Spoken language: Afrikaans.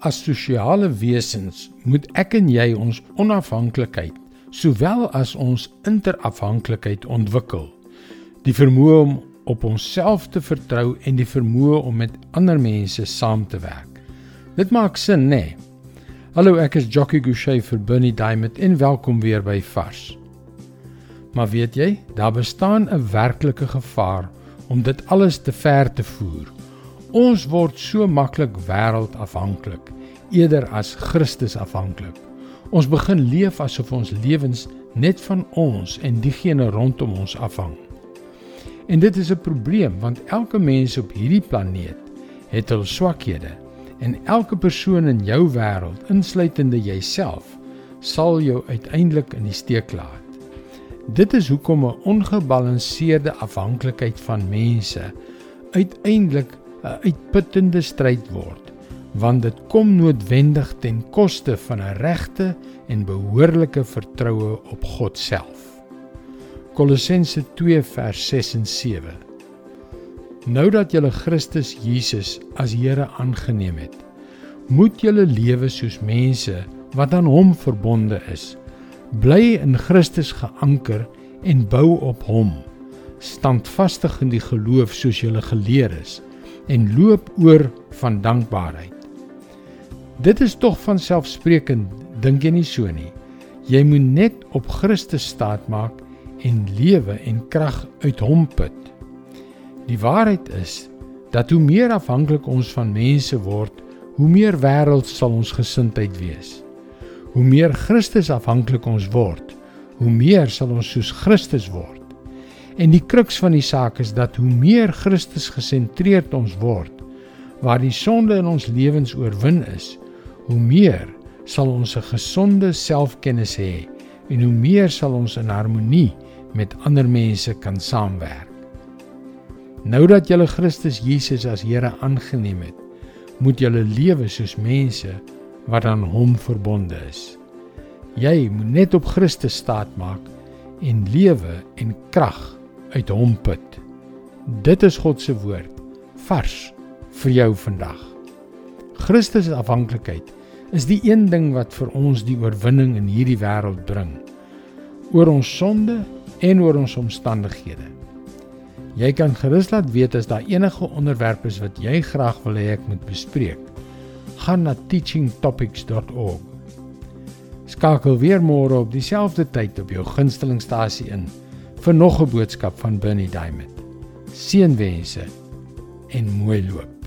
As sosiale wesens moet ek en jy ons onafhanklikheid sowel as ons interafhanklikheid ontwikkel. Die vermoë om op onsself te vertrou en die vermoë om met ander mense saam te werk. Dit maak sin, nê? Nee? Hallo, ek is Jockey Gouchee vir Bernie Diamond en welkom weer by Vars. Maar weet jy, daar bestaan 'n werklike gevaar om dit alles te ver te voer. Ons word so maklik wêreldafhanklik eerder as Christus afhanklik. Ons begin leef asof ons lewens net van ons en diegene rondom ons afhang. En dit is 'n probleem want elke mens op hierdie planeet het hul swakhede en elke persoon in jou wêreld, insluitende jouself, sal jou uiteindelik in die steek laat. Dit is hoekom 'n ongebalanseerde afhanklikheid van mense uiteindelik 'n uitputtende stryd word want dit kom noodwendig ten koste van 'n regte en behoorlike vertroue op God self. Kolossense 2 vers 6 en 7. Nou dat julle Christus Jesus as Here aangeneem het, moet julle lewe soos mense wat aan hom verbonde is. Bly in Christus geanker en bou op hom. Standvastig in die geloof soos julle geleer is en loop oor van dankbaarheid. Dit is tog van selfsprekend, dink jy nie so nie? Jy moet net op Christus staatmaak en lewe en krag uit hom put. Die waarheid is dat hoe meer afhanklik ons van mense word, hoe meer wêreld sal ons gesindheid wees. Hoe meer Christus afhanklik ons word, hoe meer sal ons soos Christus word. En die kruks van die saak is dat hoe meer Christus gesentreerd ons word, waar die sonde in ons lewens oorwin is, hoe meer sal ons 'n gesonde selfkennis hê en hoe meer sal ons in harmonie met ander mense kan saamwerk. Nou dat jy Christus Jesus as Here aangeneem het, moet jy lewe soos mense wat aan hom verbonde is. Jy moet net op Christus staatmaak en lewe en krag uit hom put. Dit is God se woord vars vir jou vandag. Christus se afhanklikheid is die een ding wat vir ons die oorwinning in hierdie wêreld bring oor ons sonde en oor ons omstandighede. Jy kan gerus laat weet as daar enige onderwerpe is wat jy graag wil hê ek moet bespreek. Gaan na teachingtopics.org. Skakel weer môre op dieselfde tyd op jou gunstelingstasie in vir nog 'n boodskap van Bernie Diamond. Seënwense en mooi loop.